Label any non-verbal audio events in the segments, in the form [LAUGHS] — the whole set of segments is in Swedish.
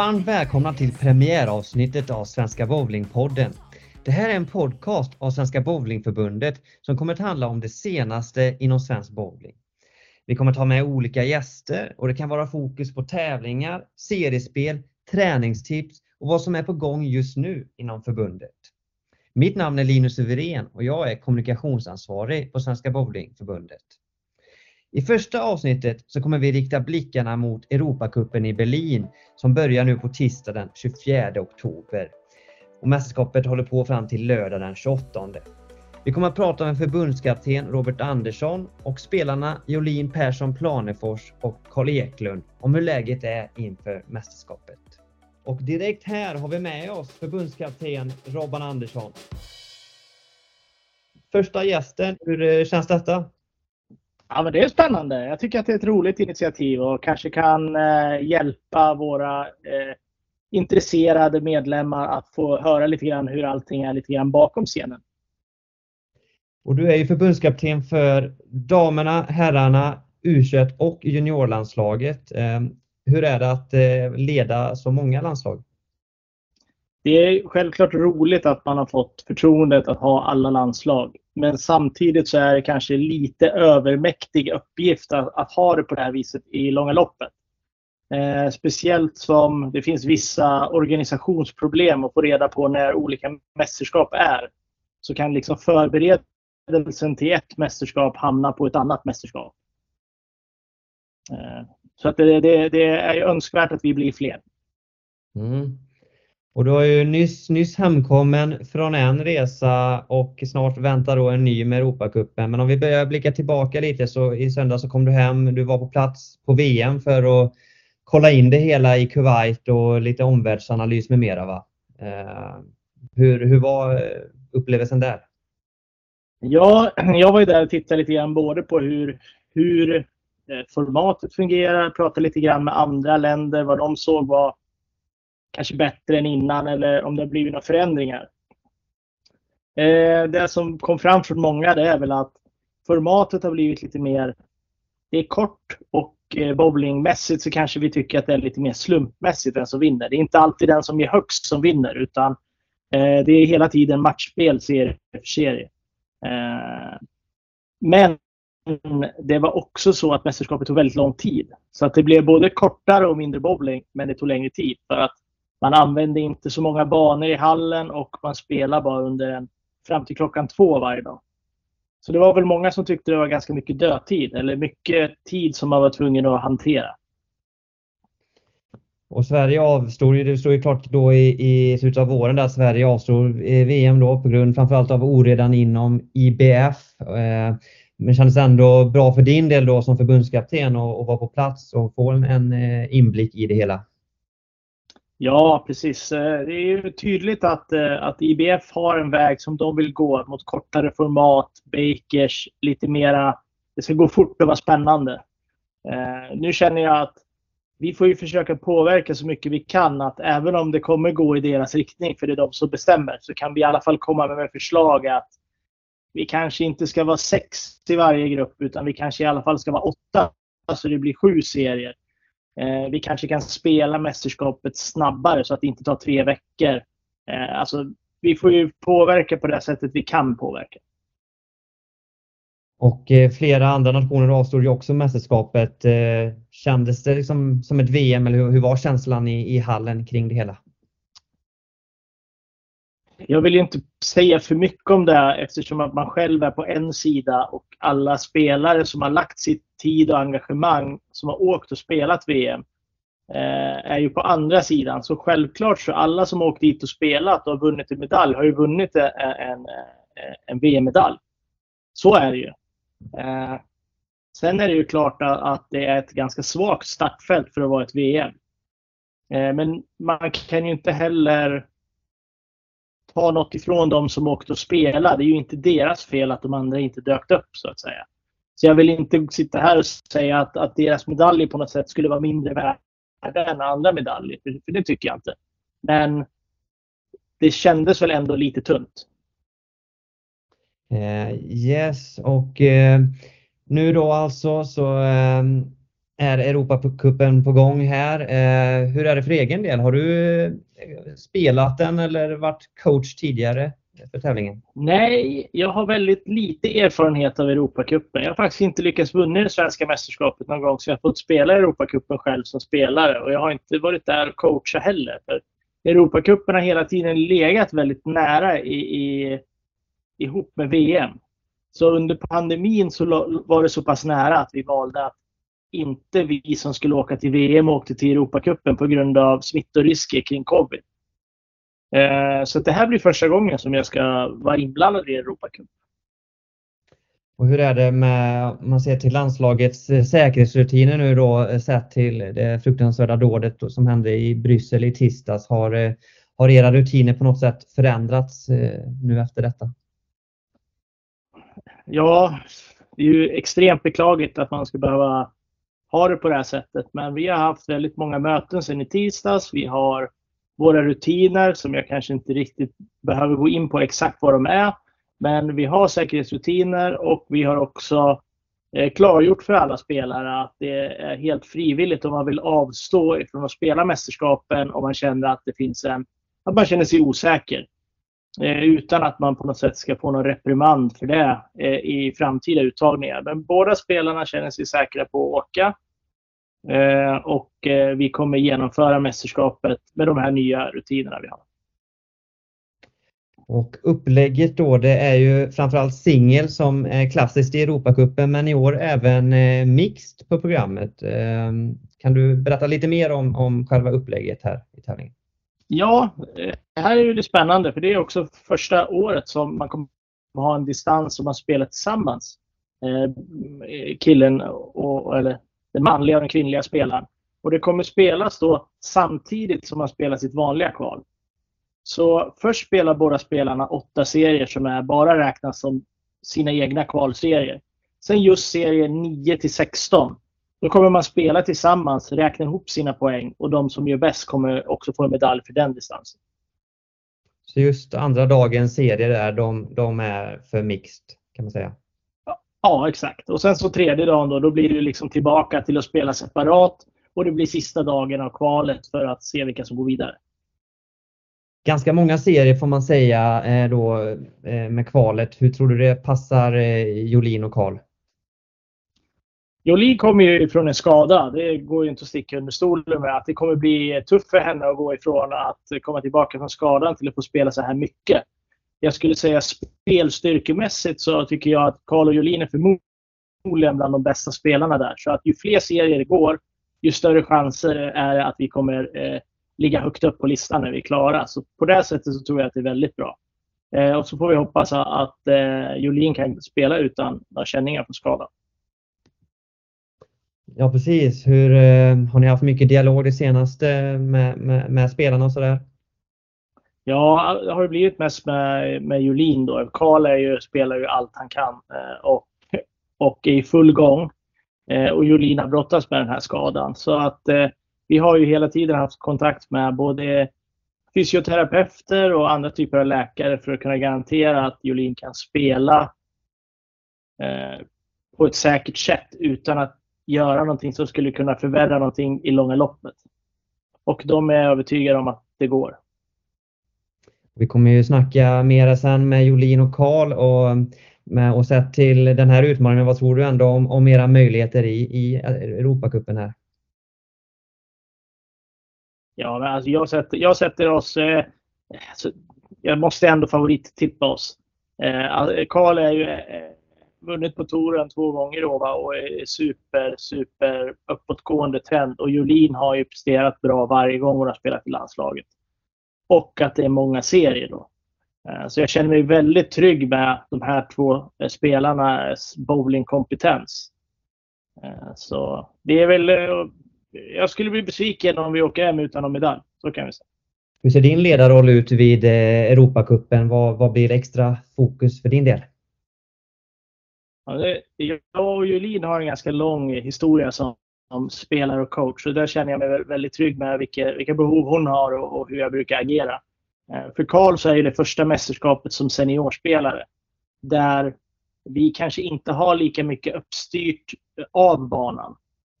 varmt välkomna till premiäravsnittet av Svenska Bowlingpodden. Det här är en podcast av Svenska Bowlingförbundet som kommer att handla om det senaste inom svensk bowling. Vi kommer att ta med olika gäster och det kan vara fokus på tävlingar, seriespel, träningstips och vad som är på gång just nu inom förbundet. Mitt namn är Linus Suverén och jag är kommunikationsansvarig på Svenska Bowlingförbundet. I första avsnittet så kommer vi rikta blickarna mot Europacupen i Berlin som börjar nu på tisdag den 24 oktober. Och mästerskapet håller på fram till lördag den 28. Vi kommer att prata med förbundskapten Robert Andersson och spelarna Jolin Persson Planefors och Karl Eklund om hur läget är inför mästerskapet. Och direkt här har vi med oss förbundskapten Robban Andersson. Första gästen, hur eh, känns detta? Ja, men det är spännande. Jag tycker att det är ett roligt initiativ och kanske kan eh, hjälpa våra eh, intresserade medlemmar att få höra lite grann hur allting är lite grann bakom scenen. Och du är ju förbundskapten för damerna, herrarna, U21 och juniorlandslaget. Eh, hur är det att eh, leda så många landslag? Det är självklart roligt att man har fått förtroendet att ha alla landslag. Men samtidigt så är det kanske lite övermäktig uppgift att, att ha det på det här viset i långa loppet. Eh, speciellt som det finns vissa organisationsproblem att få reda på när olika mästerskap är. Så kan liksom förberedelsen till ett mästerskap hamna på ett annat mästerskap. Eh, så att det, det, det, är önskvärt att vi blir fler. Mm. Och du har ju nyss, nyss hemkommen från en resa och snart väntar då en ny med Europacupen. Men om vi börjar blicka tillbaka lite så i söndag så kom du hem. Du var på plats på VM för att kolla in det hela i Kuwait och lite omvärldsanalys med mera. Va? Eh, hur, hur var eh, upplevelsen där? Ja, [CLEARS THROAT] jag var ju där och tittade lite grann både på hur, hur eh, formatet fungerar, pratade lite grann med andra länder, vad de såg var kanske bättre än innan eller om det har blivit några förändringar. Eh, det som kom fram från många det är väl att formatet har blivit lite mer det är kort och eh, bowlingmässigt så kanske vi tycker att det är lite mer slumpmässigt vem som vinner. Det är inte alltid den som ger högst som vinner utan eh, det är hela tiden matchspel serie för serie. Men det var också så att mästerskapet tog väldigt lång tid. Så att det blev både kortare och mindre bowling men det tog längre tid. För att man använde inte så många banor i hallen och man spelade bara under en, fram till klockan två varje dag. Så det var väl många som tyckte det var ganska mycket dödtid eller mycket tid som man var tvungen att hantera. Och Sverige avstod ju, det stod ju klart då i, i slutet av våren där Sverige avstod eh, VM då på grund framförallt av oredan inom IBF. Eh, men kändes ändå bra för din del då som förbundskapten och, och vara på plats och få en, en eh, inblick i det hela. Ja, precis. Eh, det är ju tydligt att, eh, att IBF har en väg som de vill gå mot kortare format, bakers, lite mera... Det ska gå fort och vara spännande. Eh, nu känner jag att vi får ju försöka påverka så mycket vi kan att även om det kommer gå i deras riktning, för det är de som bestämmer, så kan vi i alla fall komma med förslag att vi kanske inte ska vara sex i varje grupp utan vi kanske i alla fall ska vara åtta så det blir sju serier. Eh, vi kanske kan spela mästerskapet snabbare så att det inte tar tre veckor. Eh, alltså, vi får ju påverka på det sättet vi kan påverka. Och eh, flera andra nationer avstod ju också mästerskapet. Kändes det liksom som ett VM eller hur, var känslan i, i hallen kring det hela? Jag vill inte säga för mycket om det eftersom att man själv är på en sida och alla spelare som har lagt sitt tid och engagemang som har åkt och spelat VM eh, är ju på andra sidan. Så självklart så alla som har åkt dit och spelat och vunnit en medalj har ju vunnit en, en, en VM-medalj. Så är det ju. Eh, sen är det ju klart att det är ett ganska svagt startfält för att vara ett VM. Eh, men man kan ju inte heller ta något ifrån dem som åkte och spelade. Det är ju inte deras fel att de andra inte dök upp så att säga. Så jag vill inte sitta här och säga att, att deras medaljer på något sätt skulle vara mindre värda än andra medaljer. För, för det tycker jag inte. Men det kändes väl ändå lite tunt. Uh, yes, och uh, nu då alltså så uh, är Europacupen på gång här. Eh, hur är det för egen del? Har du spelat den eller varit coach tidigare för tävlingen? Nej, jag har väldigt lite erfarenhet av Europacupen. Jag har faktiskt inte lyckats vinna det svenska mästerskapet någon gång så jag har fått spela Europacupen själv som spelare och jag har inte varit där och coachat heller. För Europacupen har hela tiden legat väldigt nära i, i, ihop med VM. Så under pandemin så var det så pass nära att vi valde att inte vi som skulle åka till VM åkte till Europacupen på grund av smittorisker kring covid. Eh, så det här blir första gången som jag ska vara inblandad i Europacup. Och hur är det med, om man ser till landslagets eh, säkerhetsrutiner nu då eh, sett till det fruktansvärda dådet som hände i Bryssel i tisdags. Har, har era rutiner på något sätt förändrats nu efter detta? Ja, det är ju extremt beklagligt att man ska behöva ha det på det här sättet. Men vi har haft väldigt många möten sedan i tisdags. Vi har våra rutiner som jag kanske inte riktigt behöver gå in på exakt vad de är. Men vi har säkerhetsrutiner och vi har också eh, klargjort för alla spelare att det är helt frivilligt om man vill avstå ifrån att spela mästerskapen om man känner att det finns en, att man känner sig osäker. Eh, utan att man på något sätt ska få någon reprimand för det eh, i framtida uttagningar. Men båda spelarna känner sig säkra på att åka. Eh, och vi kommer genomföra mästerskapet med de här nya rutinerna vi har. Och upplägget då det är ju framförallt singel som är klassiskt i Europacupen men i år även mixed på programmet. Kan du berätta lite mer om, om själva upplägget här i tävlingen? Ja, det här är ju det spännande för det är också första året som man kommer att ha en distans och man spelar tillsammans. Eh, eh, killen och, eller den manliga och den kvinnliga spelaren. Och det kommer spelas då samtidigt som man spelar sitt vanliga kval. Så först spelar båda spelarna åtta serier som är bara räknas som sina egna kvalserier. Sen just serier 9 till 16 då kommer man spela tillsammans, räkna ihop sina poäng och de som gör bäst kommer också få en medalj för den distansen. Så just andra dagens serier där, de, de är för mixed kan man säga? Ja, exakt. Och sen så tredje dagen då, då blir det liksom tillbaka till att spela separat och det blir sista dagen av kvalet för att se vilka som går vidare. Ganska många serier får man säga eh, då eh, med kvalet. Hur tror du det passar eh, Jolin och Karl? Jolin kommer ju från en skada. Det går ju inte att sticka under stolen med att det kommer bli tufft för henne att gå ifrån att komma tillbaka från skadan till att få spela så här mycket. Jag skulle säga spelstyrkemässigt så tycker jag att Carlo Jolin är förmodligen bland de bästa spelarna där. Så att ju fler serier det går, ju större chanser är det att vi kommer eh, ligga högt upp på listan när vi är klara. Så på det sättet så tror jag att det är väldigt bra. Eh, och så får vi hoppas att eh, Jolin kan spela utan några känningar på skadan. Ja precis. Hur, eh, har ni haft mycket dialog det senaste med, med, med spelarna och sådär? Ja, det har blivit mest med, med Julin då. Karl ju, spelar ju allt han kan eh, och, och är i full gång. Eh, och Julin har brottats med den här skadan. Så att vi har ju hela tiden haft kontakt med både fysioterapeuter och andra typer av läkare för att kunna garantera att Julin kan spela på ett säkert sätt utan att göra någonting som skulle kunna förvärra någonting i långa loppet. Och de är övertygade om att det går. Vi kommer ju snacka mera sen med Jolin och Karl och, med, och sett till den här utmaningen, vad tror du ändå om, om era möjligheter i, i Europacupen här? Ja, men alltså jag, sätter, jag sätter oss... Eh, alltså, jag måste ändå favorittippa oss. Eh, Karl är ju eh, vunnit på touren två gånger då, va? och är super, super uppåtgående trend. Och Jolin har ju presterat bra varje gång hon har spelat i landslaget. Och att det är många serier då. Eh, så jag känner mig väldigt trygg med de här två eh, spelarnas bowlingkompetens. Eh, så det är väl... Jag skulle bli besviken om vi åker hem utan någon medalj. Så kan vi säga. Hur ser din ledarroll ut vid Europacupen? Vad, vad blir extra fokus för din del? Jag och Julin har en ganska lång historia som, som spelare och coach. Så där känner jag mig väldigt trygg med vilka, vilka behov hon har och, och hur jag brukar agera. Eh, för Karl så är det första mästerskapet som seniorspelare. Där vi kanske inte har lika mycket uppstyrt av banan.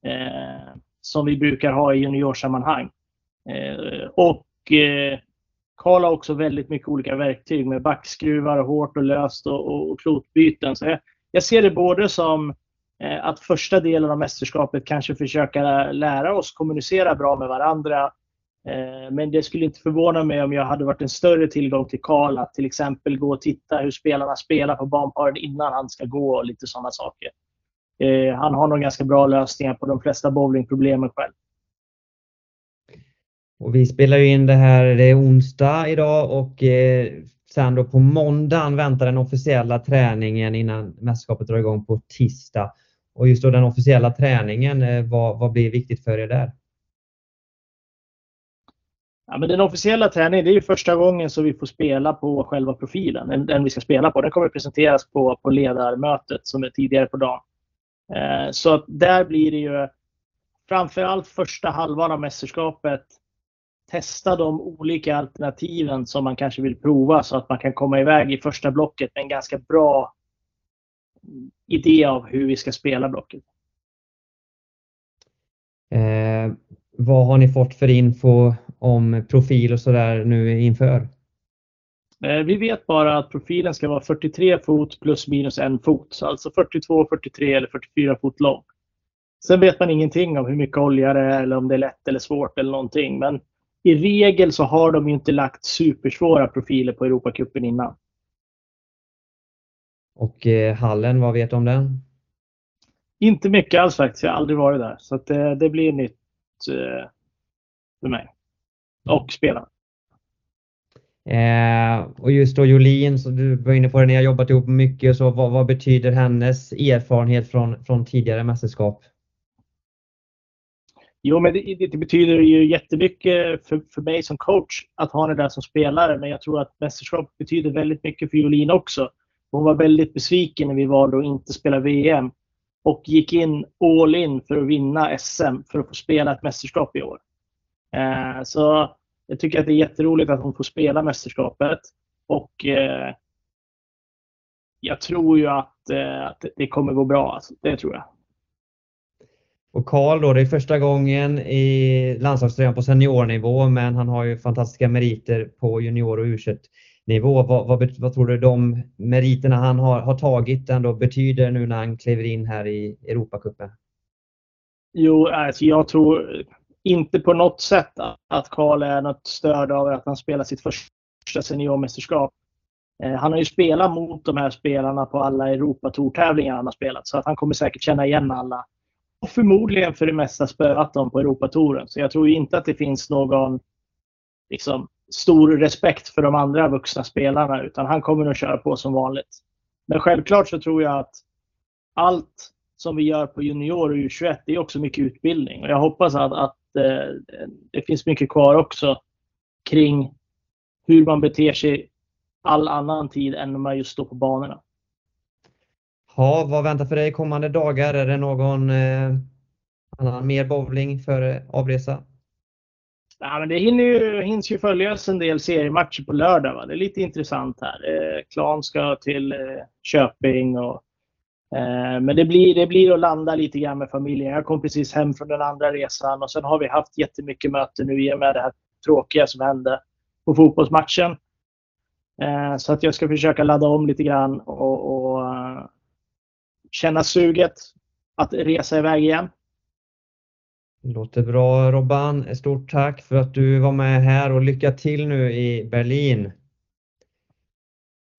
eh, som vi brukar ha i juniorsammanhang. Eh, och eh, Karl har också väldigt mycket olika verktyg med backskruvar, hårt och löst och, och, och klotbyten. Så jag, jag, ser det både som eh, att första delen av mästerskapet kanske försöka lära oss kommunicera bra med varandra. Eh, men det skulle inte förvåna mig om jag hade varit en större tillgång till Karl att till exempel gå och titta hur spelarna spelar på banparen innan han ska gå och lite sådana saker. Eh, han har nog ganska bra lösningar på de flesta bowlingproblemen själv. Och vi spelar ju in det här, det är onsdag idag och sen då på måndagen väntar den officiella träningen innan mästerskapet drar igång på tisdag. Och just då den officiella träningen, eh, vad, vad blir viktigt för er där? Ja, men den officiella träningen det är ju första gången som vi får spela på själva profilen. Den, den vi ska spela på. Den kommer presenteras på, på ledarmötet som är tidigare på dagen. Eh, så att där blir det ju framförallt första halvan av mästerskapet testa de olika alternativen som man kanske vill prova så att man kan komma iväg i första blocket med en ganska bra idé av hur vi ska spela blocket. Eh, vad har ni fått för info om profil och sådär nu inför? Eh, vi vet bara att profilen ska vara 43 fot plus minus en fot. Så alltså 42, 43 eller 44 fot lång. Sen vet man ingenting om hur mycket olja det är eller om det är lätt eller svårt eller någonting. Men i regel så har de ju inte lagt supersvåra profiler på Europacupen innan. Och eh, hallen, vad vet du om den? Inte mycket alls faktiskt. Jag har aldrig varit där. Så det, eh, det blir nytt eh, för mig. Och spelarna. Eh, och just då Jolin, så du var inne på det, ni har jobbat ihop mycket. Så vad, vad betyder hennes erfarenhet från, från tidigare mästerskap? Jo, men det, det, betyder ju jättemycket för, för mig som coach att ha henne där som spelare. Men jag tror att mästerskap betyder väldigt mycket för Jolin också. Hon var väldigt besviken när vi valde att inte spela VM och gick in all in för att vinna SM för att få spela ett mästerskap i år. Eh, så jag tycker att det är jätteroligt att hon får spela mästerskapet. Och eh, jag tror ju att, eh, att det kommer gå bra. Alltså. Det tror jag. Och Karl då, det är första gången i landslagströjan på seniornivå, men han har ju fantastiska meriter på junior och u nivå. Vad, vad, vad, tror du de meriterna han har, har tagit ändå betyder nu när han kliver in här i Europacupen? Jo, alltså jag tror inte på något sätt att Karl är något stöd av att han spelar sitt första seniormästerskap. Eh, han har ju spelat mot de här spelarna på alla Europatour-tävlingar han har spelat, så att han kommer säkert känna igen alla. Och förmodligen för det mesta spöat dem på Europatouren. Så jag tror inte att det finns någon liksom, stor respekt för de andra vuxna spelarna, utan han kommer att köra på som vanligt. Men självklart så tror jag att allt som vi gör på junior och U21, det är också mycket utbildning. Och jag hoppas att, att eh, det finns mycket kvar också kring hur man beter sig all annan tid än när man just står på banorna. Ja, vad väntar för dig kommande dagar? Är det någon eh, annan mer bowling för avresa? Ja, men det hinner ju, hinns ju följas en del seriematcher på lördag. Va? Det är lite intressant här. Eh, Klan ska till eh, Köping och Eh, men det blir, det blir att landa lite grann med familjen. Jag kom precis hem från den andra resan och sen har vi haft jättemycket möten nu i och med det här tråkiga som hände på fotbollsmatchen. Eh, så att jag ska försöka ladda om lite grann och, och känna suget att resa iväg igen. Låter bra Robban. Stort tack för att du var med här och lycka till nu i Berlin.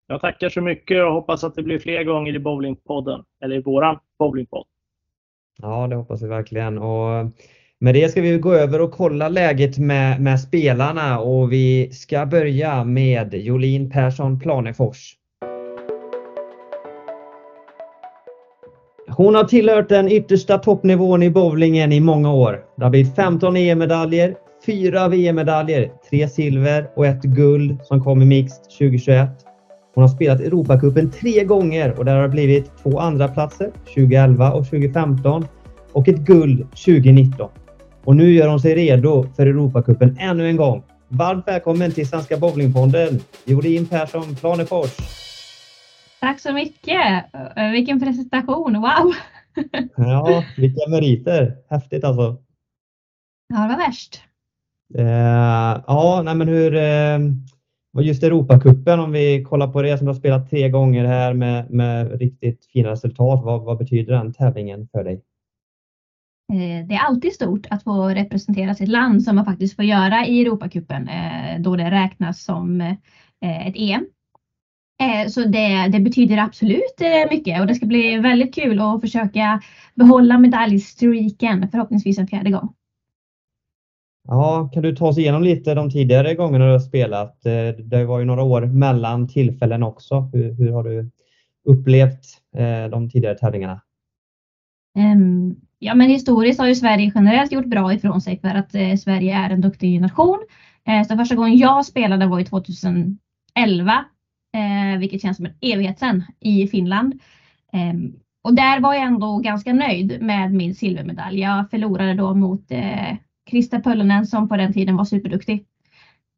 Jag tackar så mycket och hoppas att det blir fler gånger i bowlingpodden, eller i våran bowlingpodd. Ja, det hoppas vi verkligen. Och med det ska vi gå över och kolla läget med, med spelarna och vi ska börja med Jolin Persson Planefors. Hon har tillhört den yttersta toppnivån i bowlingen i många år. Det har blivit 15 EM-medaljer, 4 VM-medaljer, 3 silver och ett guld som kom i mixed 2021. Hon har spelat Europacupen tre gånger och där har det blivit två andra platser 2011 och 2015 och ett guld 2019. Och nu gör hon sig redo för Europacupen ännu en gång. Varmt välkommen till Svenska Bowlingfonden, Jorin Persson Planefors. Tack så mycket! Vilken presentation, wow! [LAUGHS] ja, vilka meriter. Häftigt alltså. Ja, det var värst. Eh, ja, nej men hur, eh, just Europacupen om vi kollar på det som du har spelat tre gånger här med, med riktigt fina resultat. Vad, vad betyder den tävlingen för dig? Eh, det är alltid stort att få representera sitt land som man faktiskt får göra i Europacupen eh, då det räknas som eh, ett EM. Så det, det, betyder absolut mycket och det ska bli väldigt kul att försöka behålla medaljstreaken förhoppningsvis en fjärde gång. Ja, kan du ta oss igenom lite de tidigare gångerna du har spelat? Det var ju några år mellan tillfällen också. Hur, hur har du upplevt de tidigare tävlingarna? Um, ja, men historiskt har ju Sverige generellt gjort bra ifrån sig för att eh, Sverige är en duktig nation. Eh, så första gången jag spelade var i 2011, eh, vilket känns som en evighet sedan i Finland. Eh, och där var jag ändå ganska nöjd med min silvermedalj. Jag förlorade då mot eh, Krista Pöllönen som på den tiden var superduktig.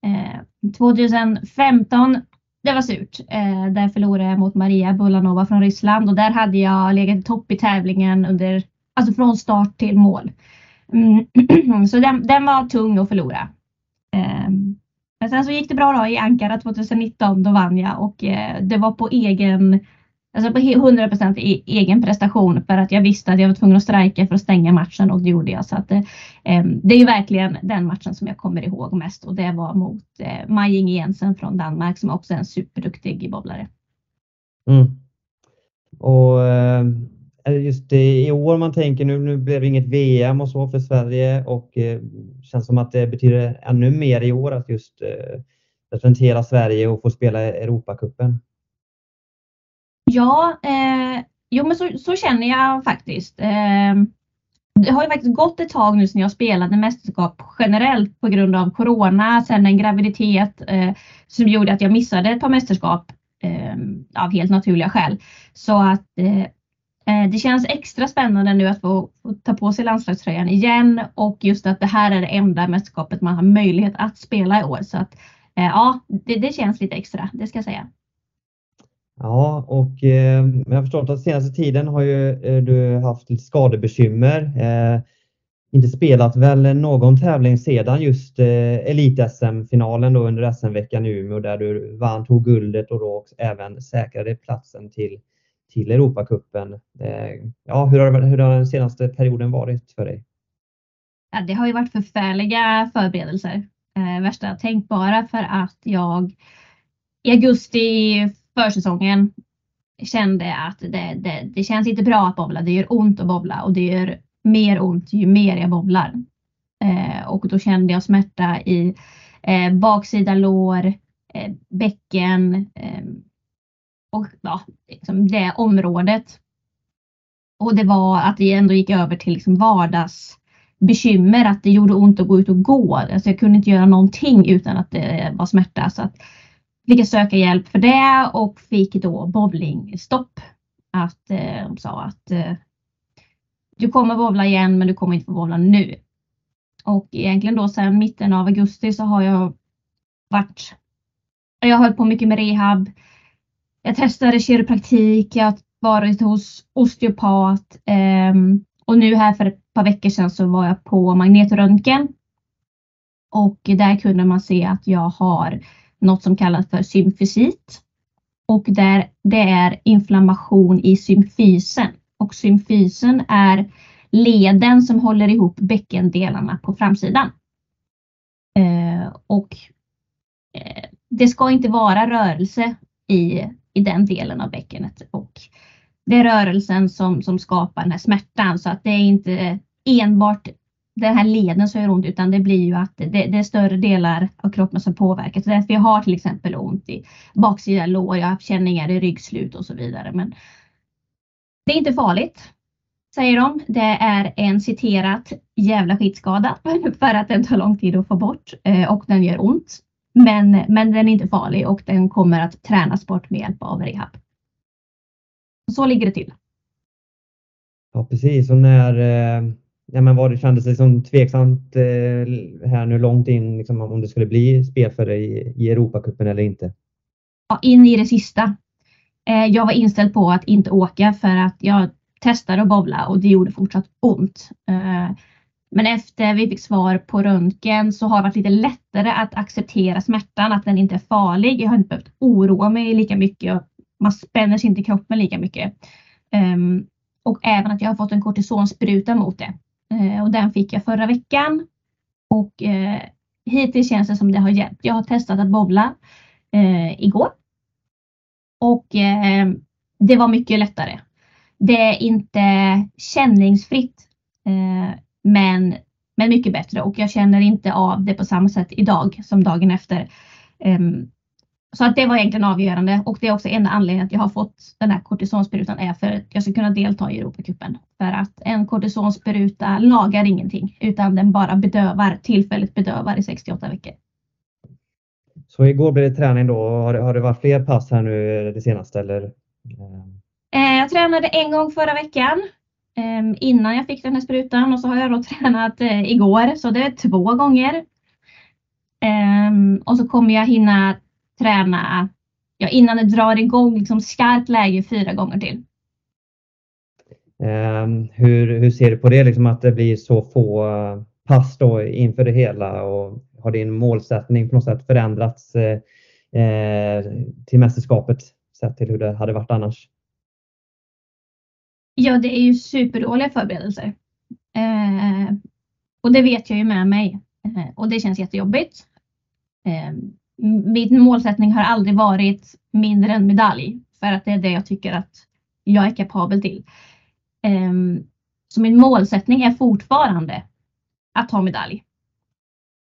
Ehm, 2015 det var surt. Eh, där förlorade jag mot Maria Bulanova från Ryssland och där hade jag legat i topp i tävlingen under, alltså från start till mål. Mm. [CLEARS THROAT] Så den, den, var tung att förlora. Eh, men sen så gick det bra då i Ankara 2019. Då vann jag och eh, det var på egen Alltså på 100 procent e-, egen prestation för att jag visste att jag var tvungen att strejka för att stänga matchen och det gjorde jag. Så att, eh, det är ju verkligen den matchen som jag kommer ihåg mest och det var mot eh, Maj Jensen från Danmark som också är en superduktig bobblare. Mm. Och eh, just det, i år man tänker nu, nu blev det inget VM och så för Sverige och eh, känns som att det betyder ännu mer i år att just eh, representera Sverige och få spela Europacupen. Ja, eh, jo men så, så, känner jag faktiskt. Eh, det har ju faktiskt gått ett tag nu sedan jag spelade mästerskap generellt på grund av Corona, sen en graviditet eh, som gjorde att jag missade ett par mästerskap eh, av helt naturliga skäl. Så att eh, Eh, det känns extra spännande nu att få, ta på sig landslagströjan igen och just att det här är det enda mästerskapet man har möjlighet att spela i år. Så att eh, ja, det, det känns lite extra, det ska jag säga. Ja, och eh, jag har förstått att senaste tiden har ju eh, du haft lite skadebekymmer. Eh, inte spelat väl någon tävling sedan just eh, elit-SM-finalen då under SM-veckan i Umeå där du vann, tog guldet och då även säkrade platsen till, till Europacupen. Eh, ja, hur har, hur har den senaste perioden varit för dig? Ja, det har ju varit förfärliga förberedelser. Eh, värsta tänkbara för att jag i augusti försäsongen kände att det, det, det känns inte bra att bobla. Det gör ont att bobla och det gör mer ont ju mer jag bobblar. Eh, och då kände jag smärta i eh, baksida lår, eh, bäcken eh, och ja, liksom det området. Och det var att det ändå gick över till liksom vardagsbekymmer, att det gjorde ont att gå ut och gå. Alltså jag kunde inte göra någonting utan att det var smärta. Så att fick jag söka hjälp för det och fick då bowlingstopp. Att eh, de sa att eh, du kommer bowla igen men du kommer inte få bowla nu. Och egentligen då sedan mitten av augusti så har jag varit, jag har hållit på mycket med rehab. Jag testade kiropraktik, jag har varit hos osteopat eh, och nu här för ett par veckor sedan så var jag på magnetröntgen. Och där kunde man se att jag har något som kallas för symfysit. Och där det är inflammation i symfysen. Och symfysen är leden som håller ihop bäckendelarna på framsidan. Eh, och eh, det ska inte vara rörelse i, i den delen av bäckenet. Och det är rörelsen som, som skapar den här smärtan så att det är inte enbart den här leden som gör ont utan det blir ju att det, det, är större delar av kroppen som påverkas. Därför jag har till exempel ont i baksida lår, jag har känningar i ryggslut och så vidare. Men det är inte farligt, säger de. Det är en citerat jävla skitskada [LAUGHS] för att den tar lång tid att få bort eh, och den gör ont. Men, men den är inte farlig och den kommer att tränas bort med hjälp av rehab. Så ligger det till. Ja precis och när eh, ja, men vad det kändes liksom tveksamt eh, här nu långt in liksom, om det skulle bli spel för dig i, i Europacupen eller inte? Ja, in i det sista. Eh, jag var inställd på att inte åka för att jag testade att bowla och det gjorde fortsatt ont. Men efter vi fick svar på röntgen så har det varit lite lättare att acceptera smärtan, att den inte är farlig. Jag har inte behövt oroa mig lika mycket och man spänner sig inte i kroppen lika mycket. Um, och även att jag har fått en kortisonspruta mot det. Uh, och den fick jag förra veckan. Och uh, hittills känns det som det har hjälpt. Jag har testat att bowla uh, eh, igår. Och ehm, det var mycket lättare. Det är inte känningsfritt men, men mycket bättre och jag känner inte av det på samma sätt idag som dagen efter. Um, så att det var egentligen avgörande och det är också en anledning att jag har fått den här kortisonsprutan är för att jag ska kunna delta i Europacupen. För att en kortisonspruta lagar ingenting utan den bara bedövar, tillfälligt bedövar i 68 veckor. Så igår blev det träning då. Har det, har det varit fler pass här nu det senaste eller? Eh, jag tränade en gång förra veckan Ehm, innan jag fick den här sprutan och så har jag då [LAUGHS] tränat eh, igår så det är två gånger. Ehm, och så kommer jag hinna träna ja, innan det drar igång liksom skarpt läge fyra gånger till. Ehm, hur, hur ser du på det, liksom att det blir så få eh, pass då inför det hela och har din målsättning på något sätt förändrats eh, till mästerskapet sett till hur det hade varit annars? Ja, det är ju superdåliga förberedelser. Eh, och det vet jag ju med mig. Eh, och det känns jättejobbigt. Eh, min målsättning har aldrig varit mindre än medalj. För att det är det jag tycker att jag är kapabel till. Eh, så min målsättning är fortfarande att ta medalj.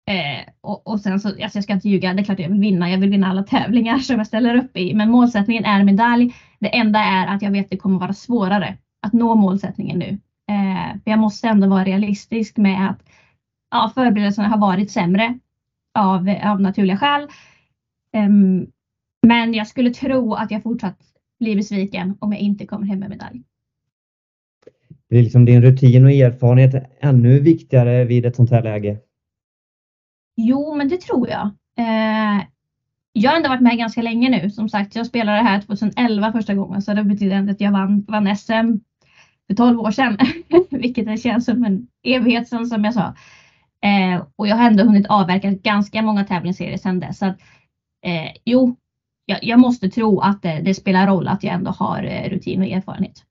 Eh, och, och, sen så, alltså jag ska inte ljuga, det är klart jag vill vinna. Jag vill vinna alla tävlingar som jag ställer upp i. Men målsättningen är medalj. Det enda är att jag vet att det kommer vara svårare att nå målsättningen nu. Eh, jag måste ändå vara realistisk med att ja, förberedelserna har varit sämre av, av naturliga skäl. Um, men jag skulle tro att jag fortsatt blir besviken om jag inte kommer hem med medalj. Blir liksom din rutin och erfarenhet ännu viktigare vid ett sånt här läge? Jo, men det tror jag. Eh, jag har ändå varit med ganska länge nu. Som sagt, jag spelade här 2011 första gången så det betyder att jag vann, vann SM för 12 år sedan, [LAUGHS] vilket det känns som en evighet sedan som jag sa. Eh, och jag har ändå hunnit avverka ganska många tävlingsserier sedan dess. Så att, eh, jo, jag, jag, måste tro att det, det, spelar roll att jag ändå har eh, rutin och erfarenhet.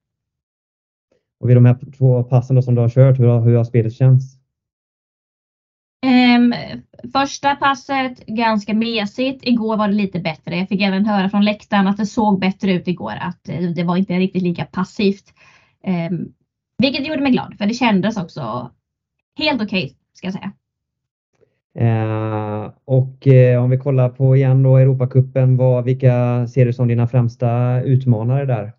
Och vid de här två passen som du har kört, hur har, hur har spelet känts? Um, första passet ganska mesigt. Igår var det lite bättre. Jag fick även höra från läktaren att det såg bättre ut igår. Att eh, det var inte riktigt lika passivt. Um, vilket gjorde mig glad för det kändes också helt okej okay, ska jag säga. Eh, och eh, om vi kollar på igen då Europacupen, vad, vilka ser du som dina främsta utmanare där?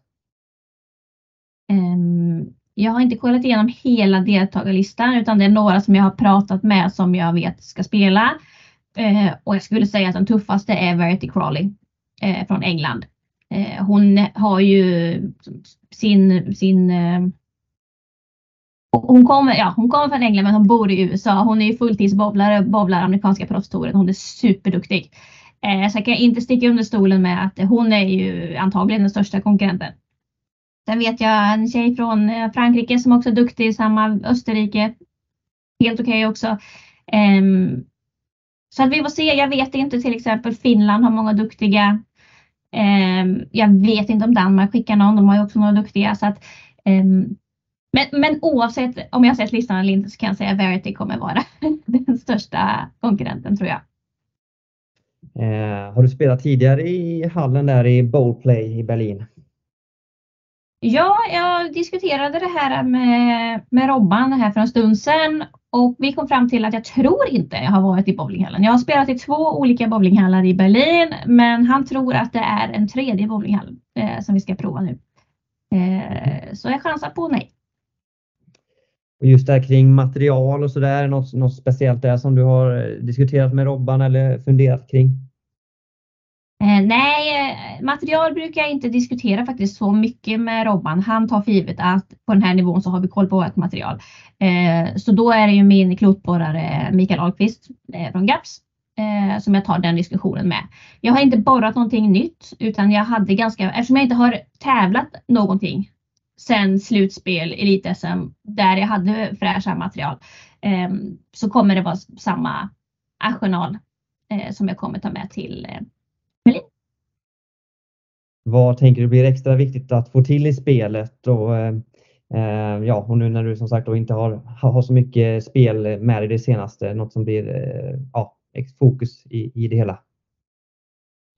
Um, jag har inte kollat igenom hela deltagarlistan utan det är några som jag har pratat med som jag vet ska spela. Eh, och jag skulle säga att den tuffaste är Verity Crawley eh, från England. Eh, hon har ju sin, sin eh, hon kommer, ja, hon kommer från England men hon bor i USA. Hon är ju fulltidsbowlare, bowlar amerikanska proffstouren. Hon är superduktig. Eh, så jag kan inte sticka under stolen med att hon är ju antagligen den största konkurrenten. Sen vet jag en tjej från eh, Frankrike som också är duktig, samma Österrike. Helt okej okay också. Um, så att vi får se. Jag vet inte till exempel Finland har många duktiga. Um, jag vet inte om Danmark skickar någon. De har ju också några duktiga. Så att, um, men, men oavsett om jag sett listan eller inte så kan jag säga att Verity kommer vara [LAUGHS] den största konkurrenten tror jag. Eh, har du spelat tidigare i hallen där i Bowlplay i Berlin? Ja, jag diskuterade det här med, med Robban här för en stund sedan och vi kom fram till att jag tror inte jag har varit i bowlinghallen. Jag har spelat i två olika bowlinghallar i Berlin, men han tror att det är en tredje bowlinghall eh, som vi ska prova nu. Eh, så jag chansar på nej. Och just det här kring material och sådär, något, något speciellt där som du har eh, diskuterat med Robban eller funderat kring? Eh, nej, eh, material brukar jag inte diskutera faktiskt så mycket med Robban. Han tar för givet att på den här nivån så har vi koll på vårt material. Eh, så då är det ju min klotborrare Mikael Ahlqvist eh, från GAPS eh, som jag tar den diskussionen med. Jag har inte borrat någonting nytt utan jag hade ganska, eftersom jag inte har tävlat någonting sen slutspel, elit-SM, där jag hade fräscha material, eh, så kommer det vara samma arsenal eh, som jag kommer ta med till eh, vad tänker du blir extra viktigt att få till i spelet? Och, eh, ja, och nu när du som sagt då inte har, har så mycket spel med dig det senaste, något som blir eh, ja, fokus i, i det hela?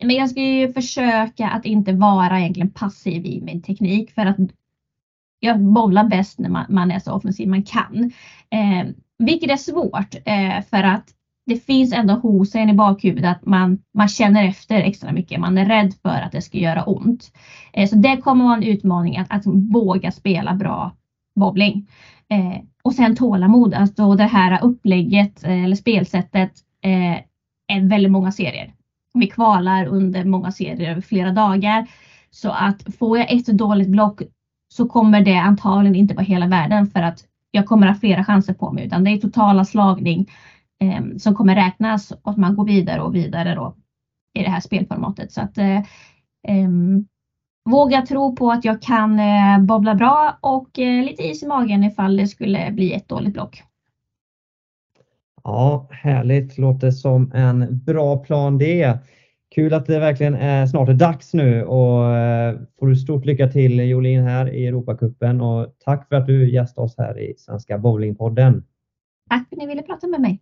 Men jag ska ju försöka att inte vara egentligen passiv i min teknik för att jag bollar bäst när man, man är så offensiv man kan. Eh, vilket är svårt eh, för att det finns ändå hos en i bakhuvudet att man, man känner efter extra mycket. Man är rädd för att det ska göra ont. Eh, så det kommer vara en utmaning att, att våga spela bra bowling. Eh, och sen tålamod, alltså det här upplägget eh, eller spelsättet eh, är väldigt många serier. Vi kvalar under många serier över flera dagar. Så att får jag ett dåligt block så kommer det antagligen inte vara hela världen för att jag kommer ha flera chanser på mig utan det är totala slagning eh, som kommer räknas och att man går vidare och vidare då i det här spelformatet. Så att eh, eh, våga tro på att jag kan eh, bobbla bra och eh, lite is i magen ifall det skulle bli ett dåligt block. Ja, härligt. Låter som en bra plan det. Kul att det verkligen är snart är dags nu och eh, får du stort lycka till Jolin här i Europacupen och tack för att du gästade oss här i Svenska Bowlingpodden. Tack för att ni ville prata med mig.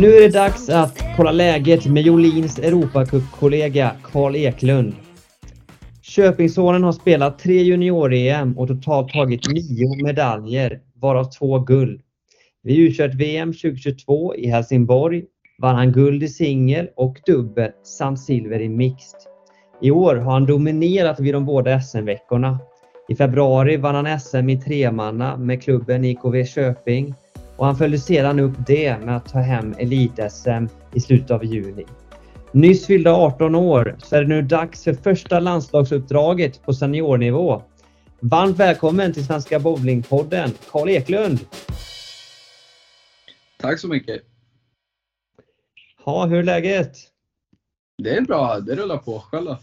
Nu är det dags att kolla läget med Jolins Europacup-kollega Karl Eklund. Köpingssonen har spelat tre junior-EM och totalt tagit nio medaljer, varav två guld. Vid u vm 2022 i Helsingborg vann han guld i singel och dubbel samt silver i mixed. I år har han dominerat vid de båda SM-veckorna. I februari vann han SM i tremanna med klubben IKV Köping och han följde sedan upp det med att ta hem elit-SM i slutet av juni. Nyss fyllda 18 år så är det nu dags för första landslagsuppdraget på seniornivå. Varmt välkommen till Svenska Bowlingpodden, Karl Eklund! Tack så mycket! Ja, hur är läget? Det är bra, det rullar på. Själv då?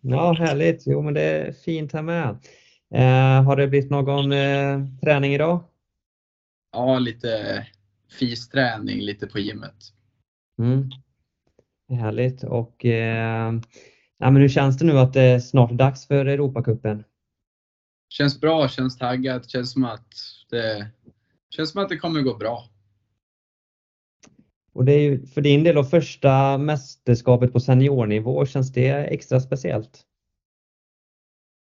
Ja, härligt. Jo, men det är fint här med. Eh, har det blivit någon eh, träning idag? Ja, lite fysträning lite på gymmet. Mm. Härligt och eh, ja, men hur känns det nu att det är snart dags för Europacupen? Känns bra, känns taggad, känns som att det, känns som att det kommer gå bra. Och det är ju för din del då första mästerskapet på seniornivå, känns det extra speciellt?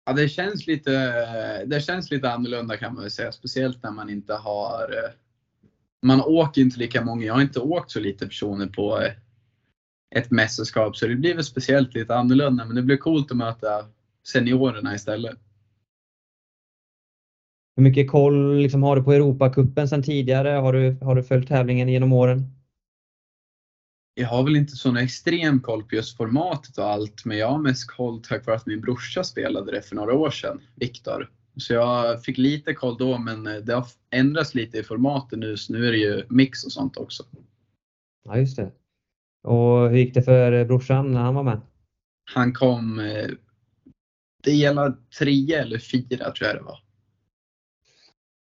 Ja, det känns lite, det känns lite annorlunda kan man väl säga. Speciellt när man inte har, man åker inte lika många. Jag har inte åkt så lite personer på ett mästerskap så det blir väl speciellt lite annorlunda. Men det blir coolt att möta seniorerna istället. Hur mycket koll liksom har du på Europacupen sedan tidigare? Har du, har du följt tävlingen genom åren? Jag har väl inte sån extrem koll på just formatet och allt, men jag har mest koll tack vare att min brorsa spelade det för några år sedan, Viktor. Så jag fick lite koll då, men det har ändrats lite i formatet nu, så nu är det ju mix och sånt också. Ja, just det. Och hur gick det för brorsan när han var med? Han kom, eh, det gäller tre eller fyra tror jag det var.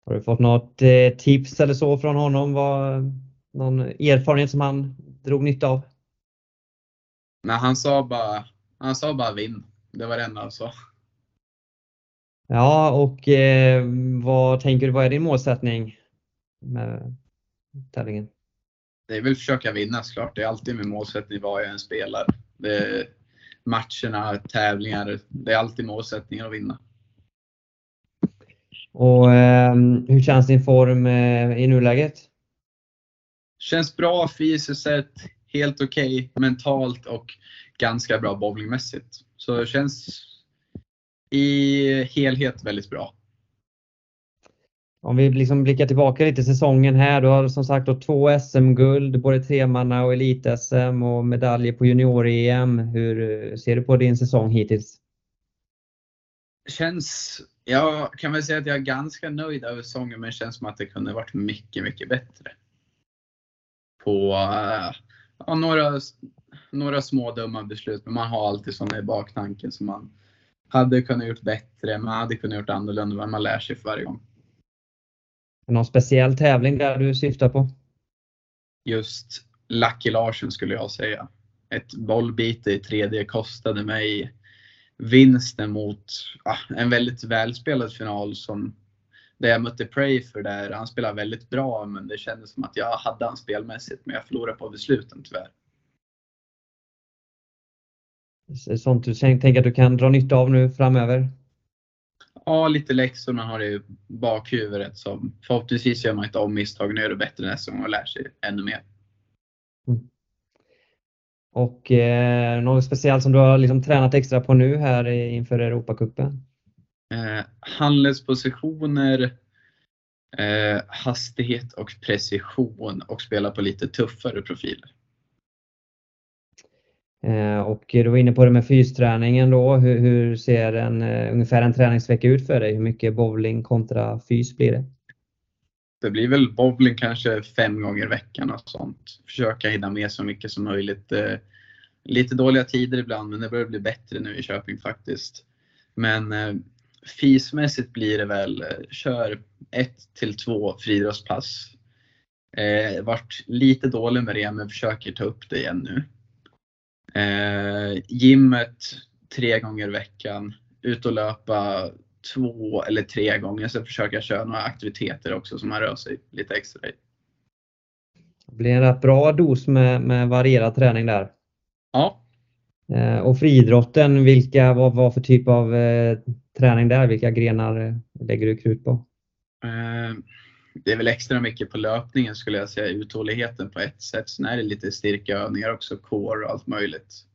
Har du fått något eh, tips eller så från honom? Vad, någon erfarenhet som han drog nytta av? Nej, han sa bara, han sa bara vinn. Det var det enda han sa. Ja, och eh, vad tänker du, vad är din målsättning med tävlingen? Det är väl att försöka vinna såklart. Det är alltid min målsättning vad jag än spelar. Det matcherna, tävlingar, det är alltid målsättningen att vinna. Och eh, hur känns din form eh, i nuläget? Känns bra fysiskt sett, helt okej okay, mentalt och ganska bra bowlingmässigt. Så det känns i helhet väldigt bra. Om vi liksom blickar tillbaka lite säsongen här. Du har som sagt då två SM-guld, både tremanna och elit-SM och medaljer på junior-EM. Hur ser du på din säsong hittills? Känns, jag kan väl säga att jag är ganska nöjd över säsongen men det känns som att det kunde varit mycket, mycket bättre. På ja, några, några små dumma beslut men man har alltid sådana i baktanken som man hade kunnat gjort bättre, man hade kunnat gjort annorlunda men man lär sig för varje gång. Någon speciell tävling där du syftar på? Just Lucky Larsen skulle jag säga. Ett bollbyte i tredje kostade mig vinsten mot ah, en väldigt välspelad final som där jag mötte Pray där han spelade väldigt bra men det kändes som att jag hade han spelmässigt men jag förlorade på besluten tyvärr. Sånt du tänker att du kan dra nytta av nu framöver? Ja, lite läxor man har i bakhuvudet som förhoppningsvis gör man inte om misstagen och gör det bättre nästa gång och lär sig ännu mer. Mm. Och eh, något speciellt som du har liksom tränat extra på nu här inför Europacupen? Eh, handledspositioner, eh, hastighet och precision och spela på lite tuffare profiler. Eh, och du var inne på det med fysträningen då. Hur, hur ser en, uh, ungefär en träningsvecka ut för dig? Hur mycket bowling kontra fys blir det? Det blir väl bowling kanske fem gånger i veckan och sånt. Försöka hinna med så mycket som möjligt. Uh, lite dåliga tider ibland men det börjar bli bättre nu i Köping faktiskt. Men fysmässigt blir det väl, kör ett till två friidrottspass. Eh, vart lite dålig med det men försöker ta upp det igen nu. Eh, gymmet tre gånger i veckan. Ut och löpa två eller tre gånger. Sen försöker jag köra några aktiviteter också som man rör sig lite extra i. Det blir en rätt bra dos med, med varierad träning där. Ja. Eh, och friidrotten, vilka, vad var för typ av eh, träning där? Vilka grenar eh, lägger du krut på? Eh, det är väl extra mycket på löpningen skulle jag säga, uthålligheten på ett sätt. Sen är det lite styrkeövningar också, core och allt möjligt.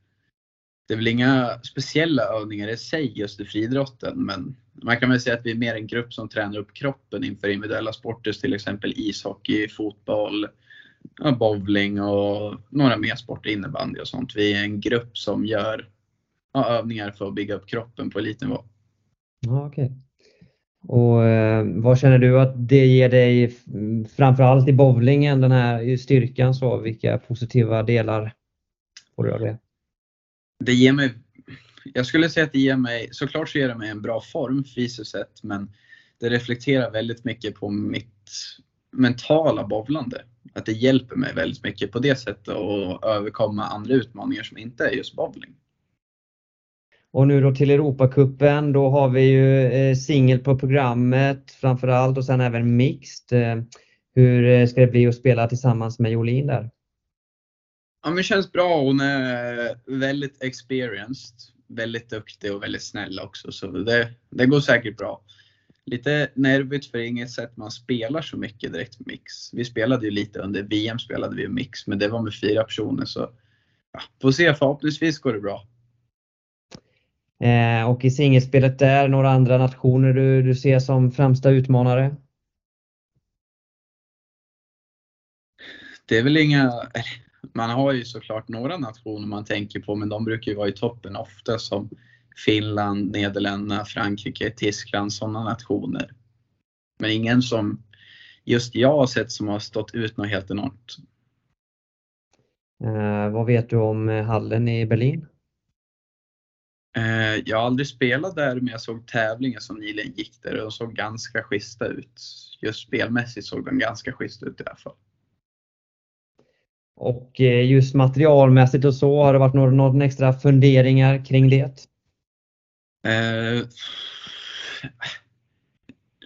Det är väl inga speciella övningar i sig just i friidrotten, men man kan väl säga att vi är mer en grupp som tränar upp kroppen inför individuella sporter, till exempel ishockey, fotboll, bowling och några mer sporter, innebandy och sånt. Vi är en grupp som gör övningar för att bygga upp kroppen på elitnivå. Ja, okay. Och eh, vad känner du att det ger dig framförallt i bowlingen, den här styrkan så, vilka positiva delar får du av det? Det ger mig, jag skulle säga att det ger mig, såklart så ger det mig en bra form fysiskt sett, men det reflekterar väldigt mycket på mitt mentala bowlande. Att det hjälper mig väldigt mycket på det sättet att överkomma andra utmaningar som inte är just bowling. Och nu då till Europacupen, då har vi ju eh, singel på programmet framförallt och sen även mixed. Eh, hur eh, ska det bli att spela tillsammans med Jolin där? Ja, men det känns bra. Hon är väldigt experienced, väldigt duktig och väldigt snäll också. Så det, det går säkert bra. Lite nervigt för inget sätt man spelar så mycket direkt mix. Vi spelade ju lite under VM spelade vi mix, men det var med fyra personer så ja, får se. Förhoppningsvis går det bra. Eh, och i singelspelet där, några andra nationer du, du ser som främsta utmanare? Det är väl inga, man har ju såklart några nationer man tänker på men de brukar ju vara i toppen ofta som Finland, Nederländerna, Frankrike, Tyskland, sådana nationer. Men ingen som just jag har sett som har stått ut något helt enormt. Eh, vad vet du om hallen i Berlin? Eh, jag har aldrig spelat där men jag såg tävlingar som nyligen gick där och de såg ganska schyssta ut. Just spelmässigt såg de ganska schyssta ut i alla fall. Och eh, just materialmässigt och så, har det varit någon extra funderingar kring det? Eh,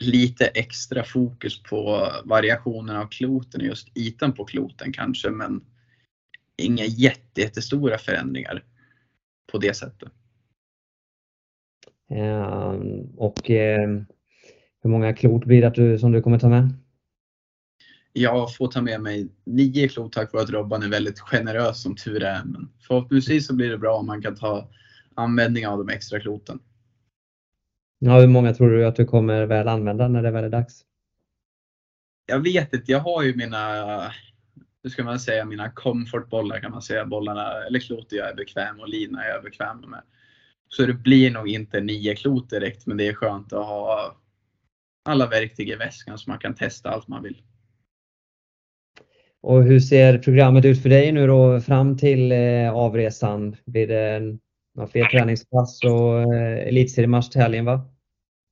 lite extra fokus på variationen av kloten och just ytan på kloten kanske men inga jättestora förändringar på det sättet. Ehm, och ehm, hur många klot blir det att du, som du kommer ta med? Jag får ta med mig nio klot tack vare att Robban är väldigt generös som tur är. Men förhoppningsvis så blir det bra om man kan ta användning av de extra kloten. Ja, hur många tror du att du kommer väl använda när det väl är dags? jag vet inte, jag har ju mina, hur ska man säga, mina comfortbollar kan man säga. Bollarna, eller klotet jag är bekväm och lina jag är bekväm med. Så det blir nog inte nio klot direkt, men det är skönt att ha alla verktyg i väskan så man kan testa allt man vill. Och hur ser programmet ut för dig nu då fram till eh, avresan? Blir det några fler träningspass och eh, elitseriematch till helgen va?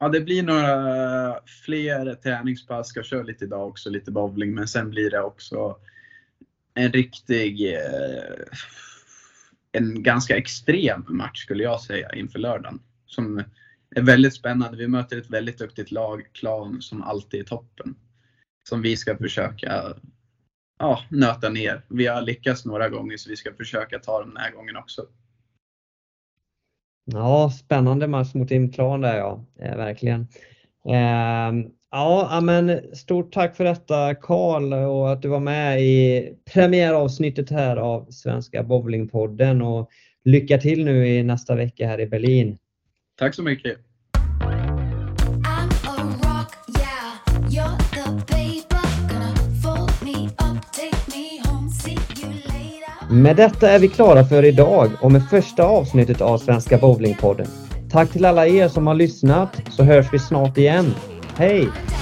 Ja, det blir några fler träningspass. Jag kör lite idag också, lite bowling, men sen blir det också en riktig, eh, en ganska extrem match skulle jag säga inför lördagen. Som är väldigt spännande. Vi möter ett väldigt duktigt lag, Klan, som alltid är toppen. Som vi ska försöka ja, nöta ner. Vi har lyckats några gånger så vi ska försöka ta dem den här gången också. Ja, spännande match mot Imklan där ja, eh, verkligen. Eh, ja, men stort tack för detta Karl och att du var med i premiäravsnittet här av Svenska Bowlingpodden och lycka till nu i nästa vecka här i Berlin. Tack så mycket. Med detta är vi klara för idag och med första avsnittet av Svenska Bowlingpodden. Tack till alla er som har lyssnat så hörs vi snart igen. Hey.